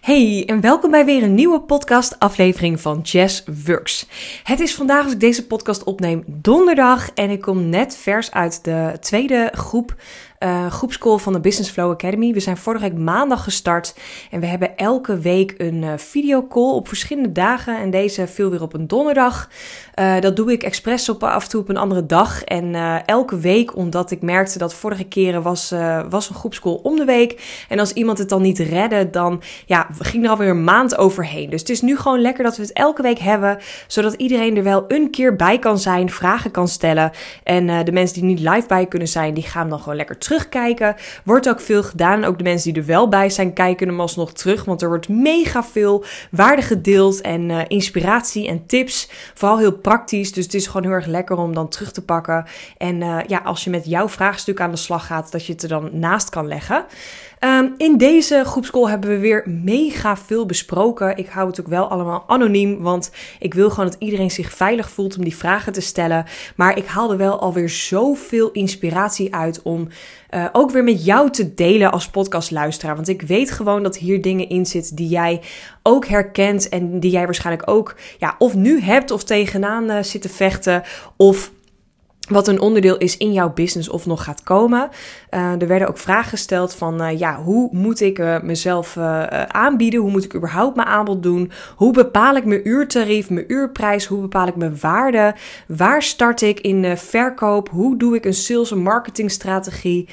Hey en welkom bij weer een nieuwe podcast aflevering van Jazz Works. Het is vandaag als ik deze podcast opneem donderdag en ik kom net vers uit de tweede groep uh, groepscall van de Business Flow Academy. We zijn vorige week maandag gestart en we hebben elke week een uh, videocall op verschillende dagen. En deze viel weer op een donderdag. Uh, dat doe ik expres op af en toe op een andere dag. En elke week, omdat ik merkte dat vorige keren was, was een groepscall om de week. En als iemand het dan niet redde, dan ja, ging er alweer een maand overheen. Dus het is nu gewoon lekker dat we het elke week hebben, zodat iedereen er wel een keer bij kan zijn, vragen kan stellen. En de mensen die niet live bij kunnen zijn, die gaan dan gewoon lekker terug terugkijken. Wordt ook veel gedaan. Ook de mensen die er wel bij zijn, kijken hem alsnog terug. Want er wordt mega veel waarde gedeeld en uh, inspiratie en tips. Vooral heel praktisch. Dus het is gewoon heel erg lekker om dan terug te pakken. En uh, ja, als je met jouw vraagstuk aan de slag gaat, dat je het er dan naast kan leggen. Um, in deze groepscall hebben we weer mega veel besproken. Ik hou het ook wel allemaal anoniem, want ik wil gewoon dat iedereen zich veilig voelt om die vragen te stellen. Maar ik haalde wel alweer zoveel inspiratie uit om uh, ook weer met jou te delen als podcastluisteraar. Want ik weet gewoon dat hier dingen in zitten die jij ook herkent en die jij waarschijnlijk ook ja, of nu hebt of tegenaan uh, zit te vechten of wat een onderdeel is in jouw business of nog gaat komen. Uh, er werden ook vragen gesteld van, uh, ja, hoe moet ik uh, mezelf aanbieden? Hoe moet ik überhaupt mijn aanbod doen? Hoe bepaal ik mijn uurtarief, mijn uurprijs? Hoe bepaal ik mijn waarde? Waar start ik in verkoop? Hoe doe ik een sales- en marketingstrategie?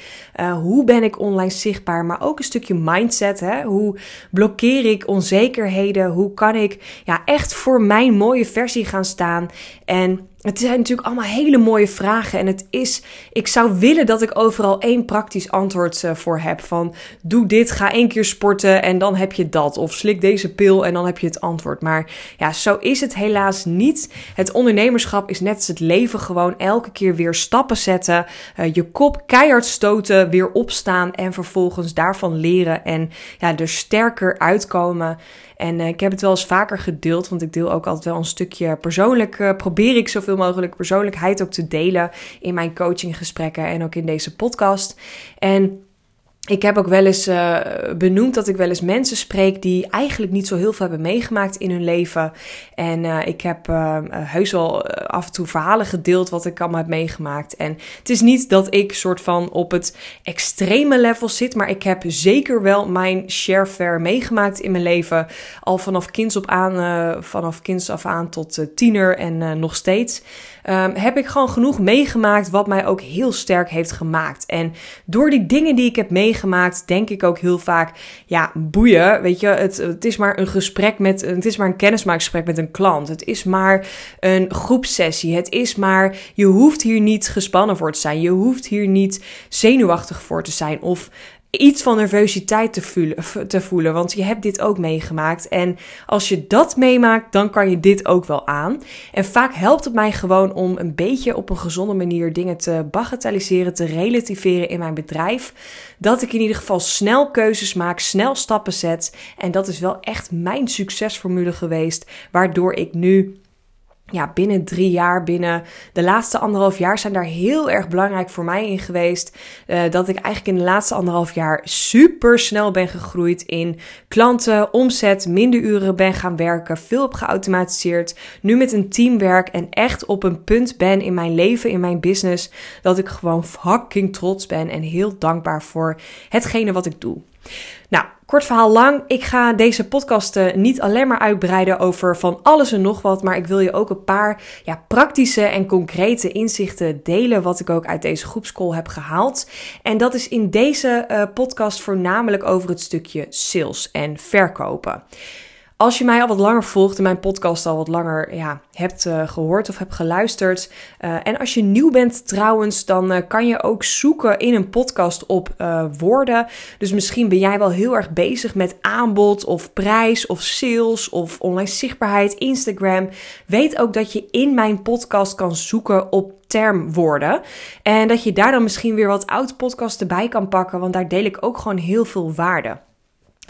hoe ben ik online zichtbaar? Maar ook een stukje mindset. Hè? Hoe blokkeer ik onzekerheden? Hoe kan ik ja, echt voor mijn mooie versie gaan staan? En het zijn natuurlijk allemaal hele mooie vragen. En het is, ik zou willen dat ik overal één praktisch antwoord uh, voor heb. Van doe dit, ga één keer sporten en dan heb je dat. Of slik deze pil en dan heb je het antwoord. Maar ja, zo is het helaas niet. Het ondernemerschap is net als het leven gewoon elke keer weer stappen zetten. Uh, je kop keihard stoten, weer opstaan en vervolgens daarvan leren. En ja, er sterker uitkomen. En uh, ik heb het wel eens vaker gedeeld, want ik deel ook altijd wel een stukje persoonlijk. Uh, probeer ik zoveel mogelijk persoonlijkheid ook te delen in mijn coachinggesprekken en ook in deze podcast. En ik heb ook wel eens uh, benoemd dat ik wel eens mensen spreek die eigenlijk niet zo heel veel hebben meegemaakt in hun leven. En uh, ik heb uh, heus wel af en toe verhalen gedeeld wat ik allemaal heb meegemaakt. En het is niet dat ik soort van op het extreme level zit, maar ik heb zeker wel mijn share fair meegemaakt in mijn leven. Al vanaf kinds, op aan, vanaf kinds af aan tot tiener en nog steeds. Um, heb ik gewoon genoeg meegemaakt wat mij ook heel sterk heeft gemaakt. En door die dingen die ik heb meegemaakt, denk ik ook heel vaak, ja, boeien. Weet je, het, het is maar een gesprek met, het is maar een kennismaakgesprek met een klant. Het is maar een groepsessie. Het is maar, je hoeft hier niet gespannen voor te zijn. Je hoeft hier niet zenuwachtig voor te zijn. Of iets van nervositeit te voelen, te voelen, want je hebt dit ook meegemaakt. En als je dat meemaakt, dan kan je dit ook wel aan. En vaak helpt het mij gewoon om een beetje op een gezonde manier dingen te bagatelliseren, te relativeren in mijn bedrijf. Dat ik in ieder geval snel keuzes maak, snel stappen zet. En dat is wel echt mijn succesformule geweest, waardoor ik nu ja, binnen drie jaar, binnen de laatste anderhalf jaar zijn daar heel erg belangrijk voor mij in geweest. Uh, dat ik eigenlijk in de laatste anderhalf jaar super snel ben gegroeid in klanten, omzet, minder uren ben gaan werken, veel heb geautomatiseerd. Nu met een team werk en echt op een punt ben in mijn leven, in mijn business, dat ik gewoon fucking trots ben en heel dankbaar voor hetgene wat ik doe. Nou, kort verhaal lang. Ik ga deze podcast niet alleen maar uitbreiden over van alles en nog wat, maar ik wil je ook een paar ja, praktische en concrete inzichten delen, wat ik ook uit deze groepscall heb gehaald. En dat is in deze uh, podcast voornamelijk over het stukje sales en verkopen. Als je mij al wat langer volgt en mijn podcast al wat langer ja, hebt uh, gehoord of hebt geluisterd. Uh, en als je nieuw bent trouwens, dan uh, kan je ook zoeken in een podcast op woorden. Dus misschien ben jij wel heel erg bezig met aanbod of prijs of sales of online zichtbaarheid, Instagram. Weet ook dat je in mijn podcast kan zoeken op termwoorden. En dat je daar dan misschien weer wat oud podcast erbij kan pakken, want daar deel ik ook gewoon heel veel waarde.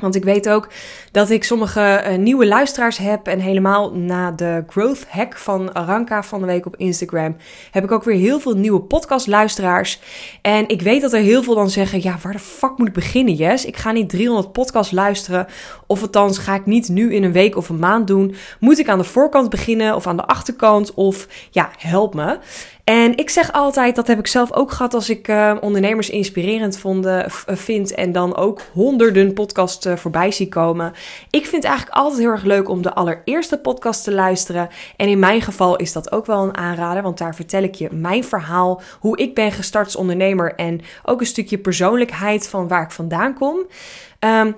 Want ik weet ook dat ik sommige uh, nieuwe luisteraars heb. En helemaal na de growth hack van Aranka van de week op Instagram. heb ik ook weer heel veel nieuwe podcastluisteraars. En ik weet dat er heel veel dan zeggen: Ja, waar de fuck moet ik beginnen, Yes? Ik ga niet 300 podcasts luisteren. Of althans, ga ik niet nu in een week of een maand doen. Moet ik aan de voorkant beginnen of aan de achterkant? Of ja, help me. En ik zeg altijd, dat heb ik zelf ook gehad als ik uh, ondernemers inspirerend vonden, uh, vind en dan ook honderden podcasts uh, voorbij zie komen. Ik vind het eigenlijk altijd heel erg leuk om de allereerste podcast te luisteren. En in mijn geval is dat ook wel een aanrader, want daar vertel ik je mijn verhaal, hoe ik ben gestart als ondernemer en ook een stukje persoonlijkheid van waar ik vandaan kom. Um,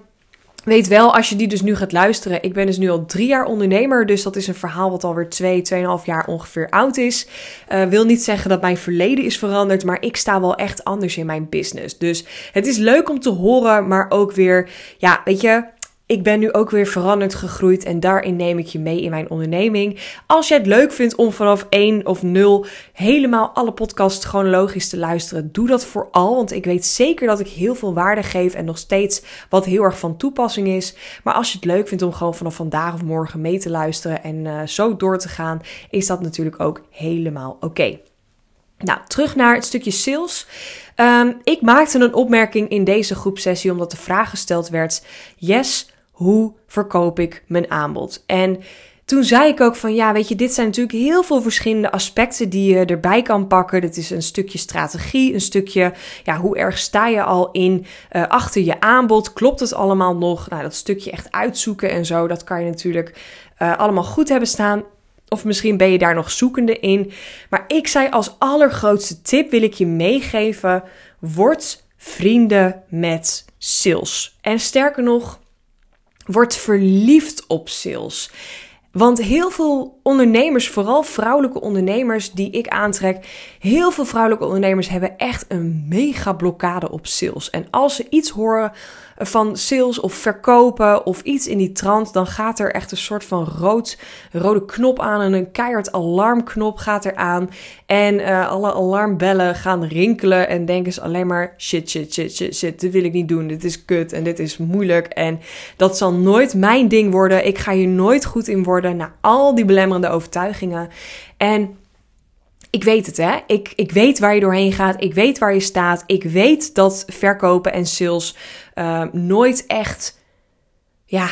Weet wel, als je die dus nu gaat luisteren. Ik ben dus nu al drie jaar ondernemer. Dus dat is een verhaal wat alweer twee, tweeënhalf jaar ongeveer oud is. Uh, wil niet zeggen dat mijn verleden is veranderd. Maar ik sta wel echt anders in mijn business. Dus het is leuk om te horen. Maar ook weer, ja, weet je ik ben nu ook weer veranderd gegroeid en daarin neem ik je mee in mijn onderneming. Als jij het leuk vindt om vanaf 1 of 0 helemaal alle podcasts chronologisch te luisteren, doe dat vooral. Want ik weet zeker dat ik heel veel waarde geef en nog steeds wat heel erg van toepassing is. Maar als je het leuk vindt om gewoon vanaf vandaag of morgen mee te luisteren en uh, zo door te gaan, is dat natuurlijk ook helemaal oké. Nou, terug naar het stukje sales. Um, ik maakte een opmerking in deze groepsessie omdat de vraag gesteld werd: Yes, hoe verkoop ik mijn aanbod? En toen zei ik ook van ja, weet je, dit zijn natuurlijk heel veel verschillende aspecten die je erbij kan pakken. Dit is een stukje strategie, een stukje, ja, hoe erg sta je al in uh, achter je aanbod? Klopt het allemaal nog? Nou, dat stukje echt uitzoeken en zo, dat kan je natuurlijk uh, allemaal goed hebben staan. Of misschien ben je daar nog zoekende in. Maar ik zei als allergrootste tip wil ik je meegeven: word vrienden met sales. En sterker nog, Word verliefd op sales. Want heel veel ondernemers, vooral vrouwelijke ondernemers die ik aantrek, heel veel vrouwelijke ondernemers hebben echt een mega blokkade op sales. En als ze iets horen van sales of verkopen of iets in die trant, dan gaat er echt een soort van rood, rode knop aan en een keihard alarmknop gaat er aan. En uh, alle alarmbellen gaan rinkelen en denken ze alleen maar shit, shit, shit, shit, shit, dit wil ik niet doen, dit is kut en dit is moeilijk en dat zal nooit mijn ding worden. Ik ga hier nooit goed in worden na al die belemmerende overtuigingen. En ik weet het, hè. Ik, ik weet waar je doorheen gaat. Ik weet waar je staat. Ik weet dat verkopen en sales uh, nooit echt, ja,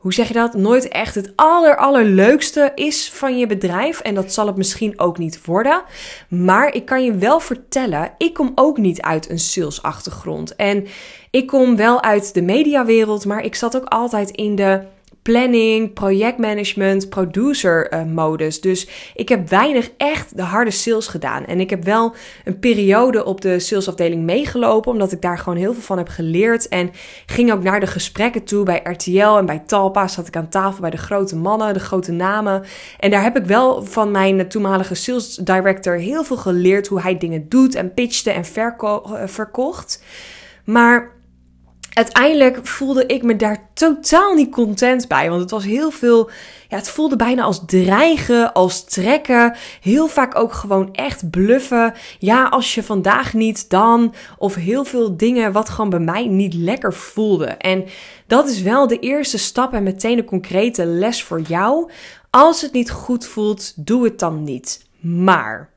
hoe zeg je dat? Nooit echt het aller, allerleukste is van je bedrijf. En dat zal het misschien ook niet worden. Maar ik kan je wel vertellen, ik kom ook niet uit een salesachtergrond. En ik kom wel uit de mediawereld, maar ik zat ook altijd in de planning, projectmanagement, producer uh, modus. Dus ik heb weinig echt de harde sales gedaan. En ik heb wel een periode op de salesafdeling meegelopen, omdat ik daar gewoon heel veel van heb geleerd. En ging ook naar de gesprekken toe bij RTL en bij Talpa. Zat ik aan tafel bij de grote mannen, de grote namen. En daar heb ik wel van mijn toenmalige sales director heel veel geleerd hoe hij dingen doet en pitchte en uh, verkocht. Maar uiteindelijk voelde ik me daar totaal niet content bij. Want het was heel veel. Ja, het voelde bijna als dreigen, als trekken. Heel vaak ook gewoon echt bluffen. Ja, als je vandaag niet, dan. Of heel veel dingen wat gewoon bij mij niet lekker voelde. En dat is wel de eerste stap en meteen een concrete les voor jou. Als het niet goed voelt, doe het dan niet. Maar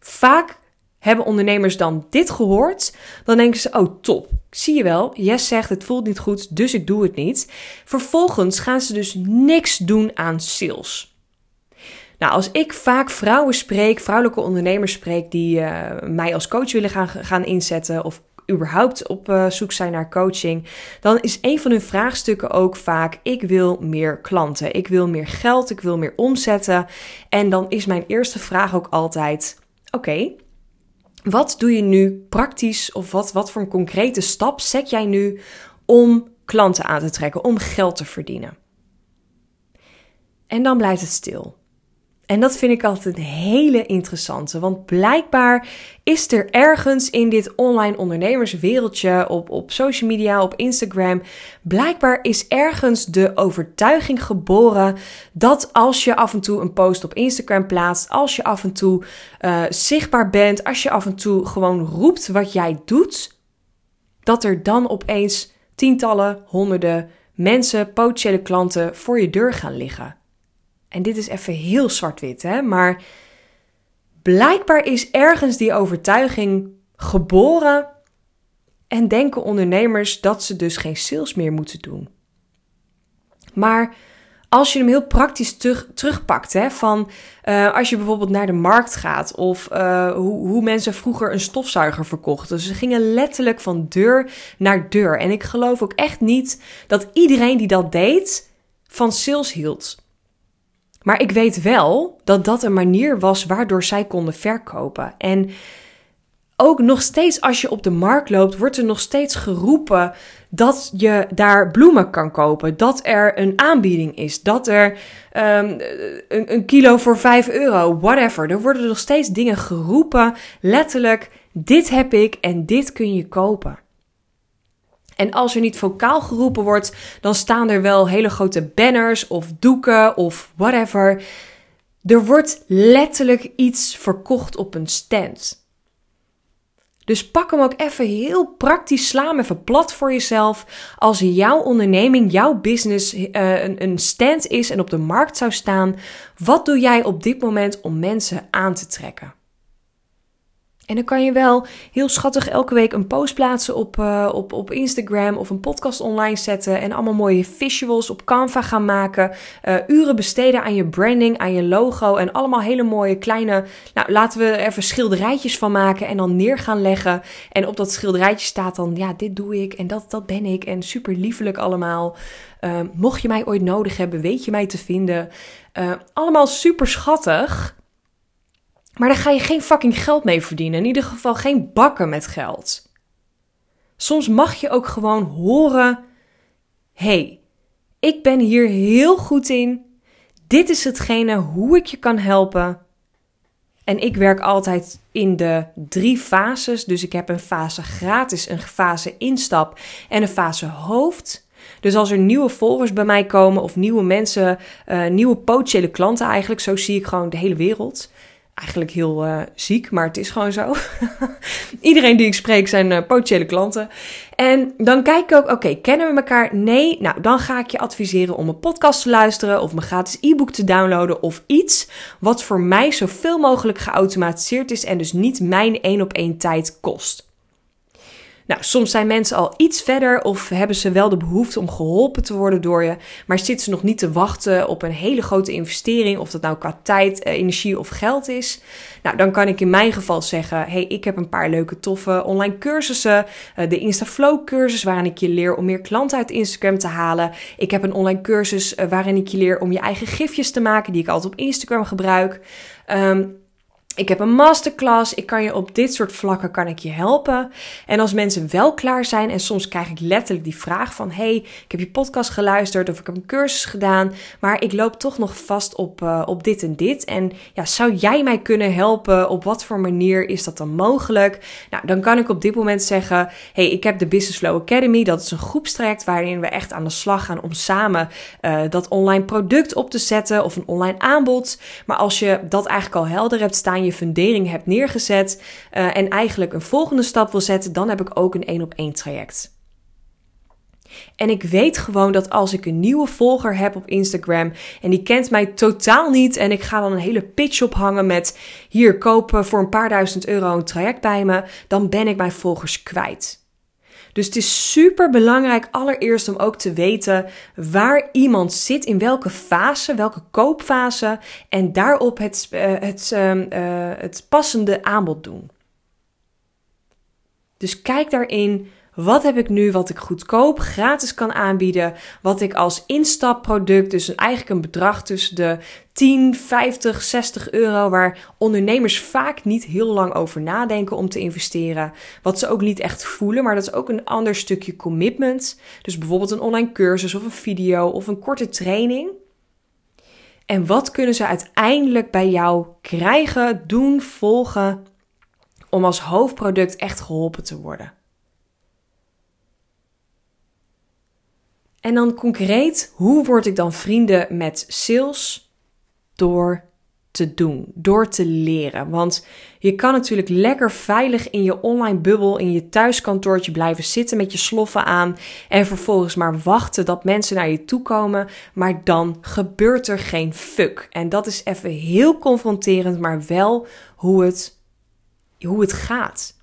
vaak hebben ondernemers dan dit gehoord, dan denken ze: Oh, top. Zie je wel, Yes zegt het voelt niet goed, dus ik doe het niet. Vervolgens gaan ze dus niks doen aan sales. Nou, als ik vaak vrouwen spreek, vrouwelijke ondernemers spreek die uh, mij als coach willen gaan, gaan inzetten of überhaupt op uh, zoek zijn naar coaching, dan is een van hun vraagstukken ook vaak: ik wil meer klanten, ik wil meer geld, ik wil meer omzetten. En dan is mijn eerste vraag ook altijd: oké, wat doe je nu praktisch of wat, wat voor een concrete stap zet jij nu om klanten aan te trekken, om geld te verdienen? En dan blijft het stil. En dat vind ik altijd een hele interessante, want blijkbaar is er ergens in dit online ondernemerswereldje, op, op social media, op Instagram, blijkbaar is ergens de overtuiging geboren dat als je af en toe een post op Instagram plaatst, als je af en toe uh, zichtbaar bent, als je af en toe gewoon roept wat jij doet, dat er dan opeens tientallen, honderden mensen, potentiële klanten voor je deur gaan liggen. En dit is even heel zwart-wit, hè? Maar blijkbaar is ergens die overtuiging geboren en denken ondernemers dat ze dus geen sales meer moeten doen. Maar als je hem heel praktisch terug, terugpakt, hè, van uh, als je bijvoorbeeld naar de markt gaat of uh, hoe, hoe mensen vroeger een stofzuiger verkochten. Ze gingen letterlijk van deur naar deur. En ik geloof ook echt niet dat iedereen die dat deed van sales hield. Maar ik weet wel dat dat een manier was waardoor zij konden verkopen. En ook nog steeds als je op de markt loopt, wordt er nog steeds geroepen dat je daar bloemen kan kopen. Dat er een aanbieding is. Dat er um, een, een, kilo voor 5 euro, whatever. Er worden nog steeds dingen geroepen. Letterlijk, dit heb ik en dit kun je kopen. En als er niet vocaal geroepen wordt, dan staan er wel hele grote banners of doeken of whatever. Er wordt letterlijk iets verkocht op een stand. Dus pak hem ook even heel praktisch, sla hem even plat voor jezelf. Als jouw onderneming, jouw business uh, een, een stand is en op de markt zou staan, wat doe jij op dit moment om mensen aan te trekken? En dan kan je wel heel schattig elke week een post plaatsen op, uh, op, op Instagram of een podcast online zetten. En allemaal mooie visuals op Canva gaan maken. Uh, uren besteden aan je branding, aan je logo. En allemaal hele mooie kleine. Nou, laten we er schilderijtjes van maken en dan neer gaan leggen. En op dat schilderijtje staat dan: ja, dit doe ik en dat, dat ben ik. En super liefelijk allemaal. Uh, mocht je mij ooit nodig hebben, weet je mij te vinden. allemaal super schattig. Maar daar ga je geen fucking geld mee verdienen. In ieder geval geen bakken met geld. Soms mag je ook gewoon horen: hey, ik ben hier heel goed in. Dit is hetgene hoe ik je kan helpen. En ik werk altijd in de drie fases. Dus ik heb een fase gratis, een fase instap en een fase hoofd. Dus als er nieuwe volgers bij mij komen of nieuwe mensen, uh, nieuwe potentiële klanten eigenlijk, zo zie ik gewoon de hele wereld eigenlijk heel uh, ziek, maar het is gewoon zo. Iedereen die ik spreek zijn uh, potentiële klanten. En dan kijk ik ook, oké, kennen we elkaar? Nee, nou dan ga ik je adviseren om een podcast te luisteren of mijn gratis e-book te downloaden of iets wat voor mij zoveel mogelijk geautomatiseerd is en dus niet mijn één op één tijd kost. Nou, soms zijn mensen al iets verder of hebben ze wel de behoefte om geholpen te worden door je, maar zitten ze nog niet te wachten op een hele grote investering, of dat nou qua tijd, eh, energie of geld is. Nou, dan kan ik in mijn geval zeggen: hey, ik heb een paar leuke, toffe online cursussen. Uh, de InstaFlow cursus, waarin ik je leer om meer klanten uit Instagram te halen. Ik heb een online cursus uh, waarin ik je leer om je eigen gifjes te maken, die ik altijd op Instagram gebruik. Um, ik heb een masterclass. Ik kan je op dit soort vlakken kan ik je helpen. En als mensen wel klaar zijn en soms krijg ik letterlijk die vraag van: "Hey, ik heb je podcast geluisterd of ik heb een cursus gedaan, maar ik loop toch nog vast op uh, op dit en dit en ja, zou jij mij kunnen helpen? Op wat voor manier is dat dan mogelijk?" Nou, dan kan ik op dit moment zeggen: "Hey, ik heb de Business Flow Academy. Dat is een groepstraject waarin we echt aan de slag gaan om samen uh, dat online product op te zetten of een online aanbod. Maar als je dat eigenlijk al helder hebt staan je fundering hebt neergezet uh, en eigenlijk een volgende stap wil zetten, dan heb ik ook een één op één traject. En ik weet gewoon dat als ik een nieuwe volger heb op Instagram en die kent mij totaal niet en ik ga dan een hele pitch ophangen met hier kopen voor een paar duizend euro een traject bij me, dan ben ik mijn volgers kwijt. Dus het is super belangrijk allereerst om ook te weten waar iemand zit, in welke fase, welke koopfase en daarop het, uh, het, uh, het passende aanbod doen. Dus kijk daarin wat heb ik nu wat ik goedkoop gratis kan aanbieden? Wat ik als instapproduct, dus eigenlijk een bedrag tussen de 10, 50, 60 euro, waar ondernemers vaak niet heel lang over nadenken om te investeren. Wat ze ook niet echt voelen, maar dat is ook een ander stukje commitment. Dus bijvoorbeeld een online cursus of een video of een korte training. En wat kunnen ze uiteindelijk bij jou krijgen, doen, volgen om als hoofdproduct echt geholpen te worden? En dan concreet, hoe word ik dan vrienden met sales? Door te doen, door te leren. Want je kan natuurlijk lekker veilig in je online bubbel, in je thuiskantoortje blijven zitten met je sloffen aan en vervolgens maar wachten dat mensen naar je toe komen, maar dan gebeurt er geen fuck. En dat is even heel confronterend, maar wel hoe het, hoe het gaat.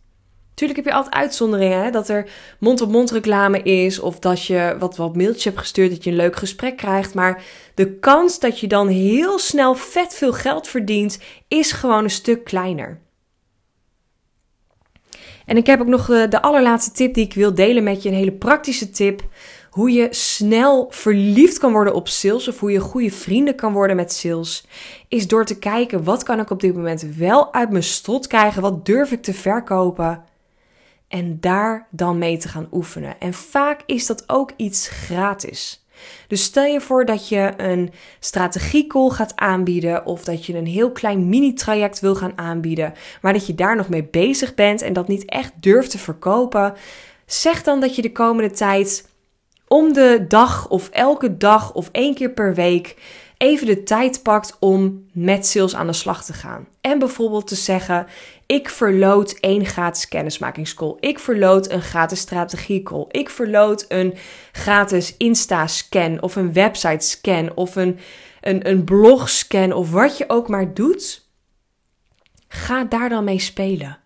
Tuurlijk heb je altijd uitzonderingen, hè? dat er mond-op-mond reclame is of dat je wat, wat mailtjes hebt gestuurd, dat je een leuk gesprek krijgt. Maar de kans dat je dan heel snel vet veel geld verdient, is gewoon een stuk kleiner. En ik heb ook nog de, de allerlaatste tip die ik wil delen met je, een hele praktische tip. Hoe je snel verliefd kan worden op sales of hoe je goede vrienden kan worden met sales, is door te kijken wat kan ik op dit moment wel uit mijn strot krijgen, wat durf ik te verkopen en daar dan mee te gaan oefenen. En vaak is dat ook iets gratis. Dus stel je voor dat je een strategiecall gaat aanbieden of dat je een heel klein mini-traject wil gaan aanbieden, maar dat je daar nog mee bezig bent en dat niet echt durft te verkopen. Zeg dan dat je de komende tijd om de dag of elke dag of één keer per week even de tijd pakt om met sales aan de slag te gaan. En bijvoorbeeld te zeggen: ik verloot één gratis kennismakingscall. Ik verloot een gratis strategiecall. Ik verloot een gratis Insta-scan of een website-scan of een, een, een blog-scan of wat je ook maar doet. Ga daar dan mee spelen.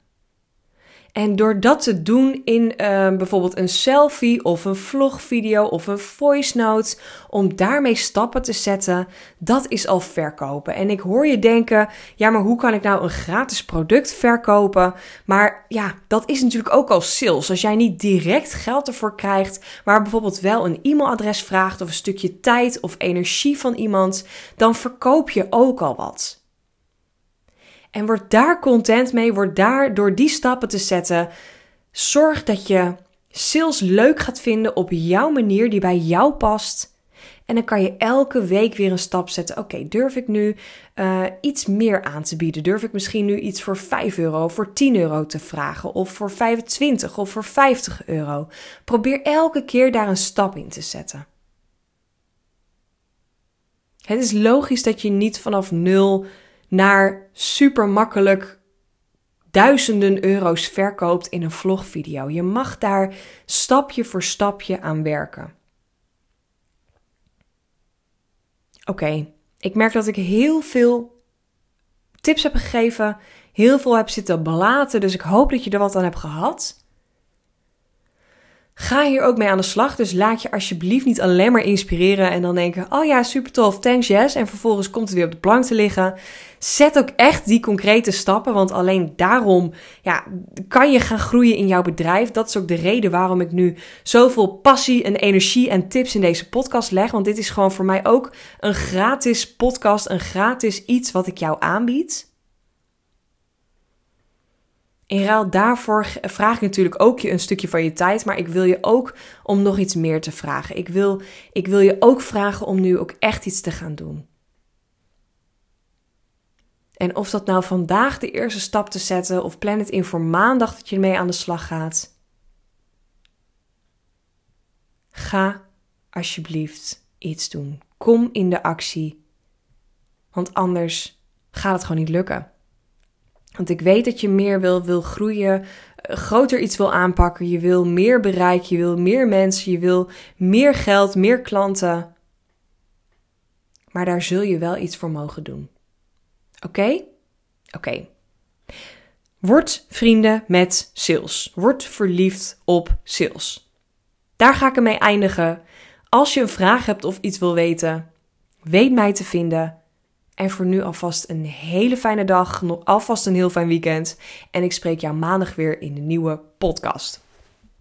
En door dat te doen in uh, bijvoorbeeld een selfie of een vlogvideo of een voice note, om daarmee stappen te zetten, dat is al verkopen. En ik hoor je denken, ja, maar hoe kan ik nou een gratis product verkopen? Maar ja, dat is natuurlijk ook al sales. Als jij niet direct geld ervoor krijgt, maar bijvoorbeeld wel een e-mailadres vraagt of een stukje tijd of energie van iemand, dan verkoop je ook al wat. En word daar content mee, word daar door die stappen te zetten. Zorg dat je sales leuk gaat vinden op jouw manier die bij jou past. En dan kan je elke week weer een stap zetten. Oké, durf ik nu uh, iets meer aan te bieden? Durf ik misschien nu iets voor 5 euro, voor 10 euro te vragen? Of voor 25 of voor 50 euro? Probeer elke keer daar een stap in te zetten. Het is logisch dat je niet vanaf nul naar super makkelijk duizenden euro's verkoopt in een vlogvideo. Je mag daar stapje voor stapje aan werken. Oké, ik merk dat ik heel veel tips heb gegeven, heel veel heb zitten belaten, dus ik hoop dat je er wat aan hebt gehad. Ga hier ook mee aan de slag. Dus laat je alsjeblieft niet alleen maar inspireren en dan denken: oh ja, super tof, thanks yes. En vervolgens komt het weer op de plank te liggen. Zet ook echt die concrete stappen, want alleen daarom ja, kan je gaan groeien in jouw bedrijf. Dat is ook de reden waarom ik nu zoveel passie en energie en tips in deze podcast leg. Want dit is gewoon voor mij ook een gratis podcast, een gratis iets wat ik jou aanbied. In ruil daarvoor vraag ik natuurlijk ook je een stukje van je tijd, maar ik wil je ook om nog iets meer te vragen. Ik wil, ik wil je ook vragen om nu ook echt iets te gaan doen. En of dat nou vandaag de eerste stap te zetten of plan het in voor maandag dat je ermee aan de slag gaat. Ga alsjeblieft iets doen. Kom in de actie. Want anders gaat het gewoon niet lukken. Want ik weet dat je meer wil, wil groeien, eh, groter iets wil aanpakken. Je wil meer bereik, je wil meer mensen, je wil meer geld, meer klanten. Maar daar zul je wel iets voor mogen doen. Oké? Oké. Word vrienden met sales. Word verliefd op sales. Daar ga ik ermee eindigen. Als je een vraag hebt of iets wil weten, weet mij te vinden. En voor nu alvast een hele fijne dag, alvast een heel fijn weekend. En ik spreek jou maandag weer in de nieuwe podcast.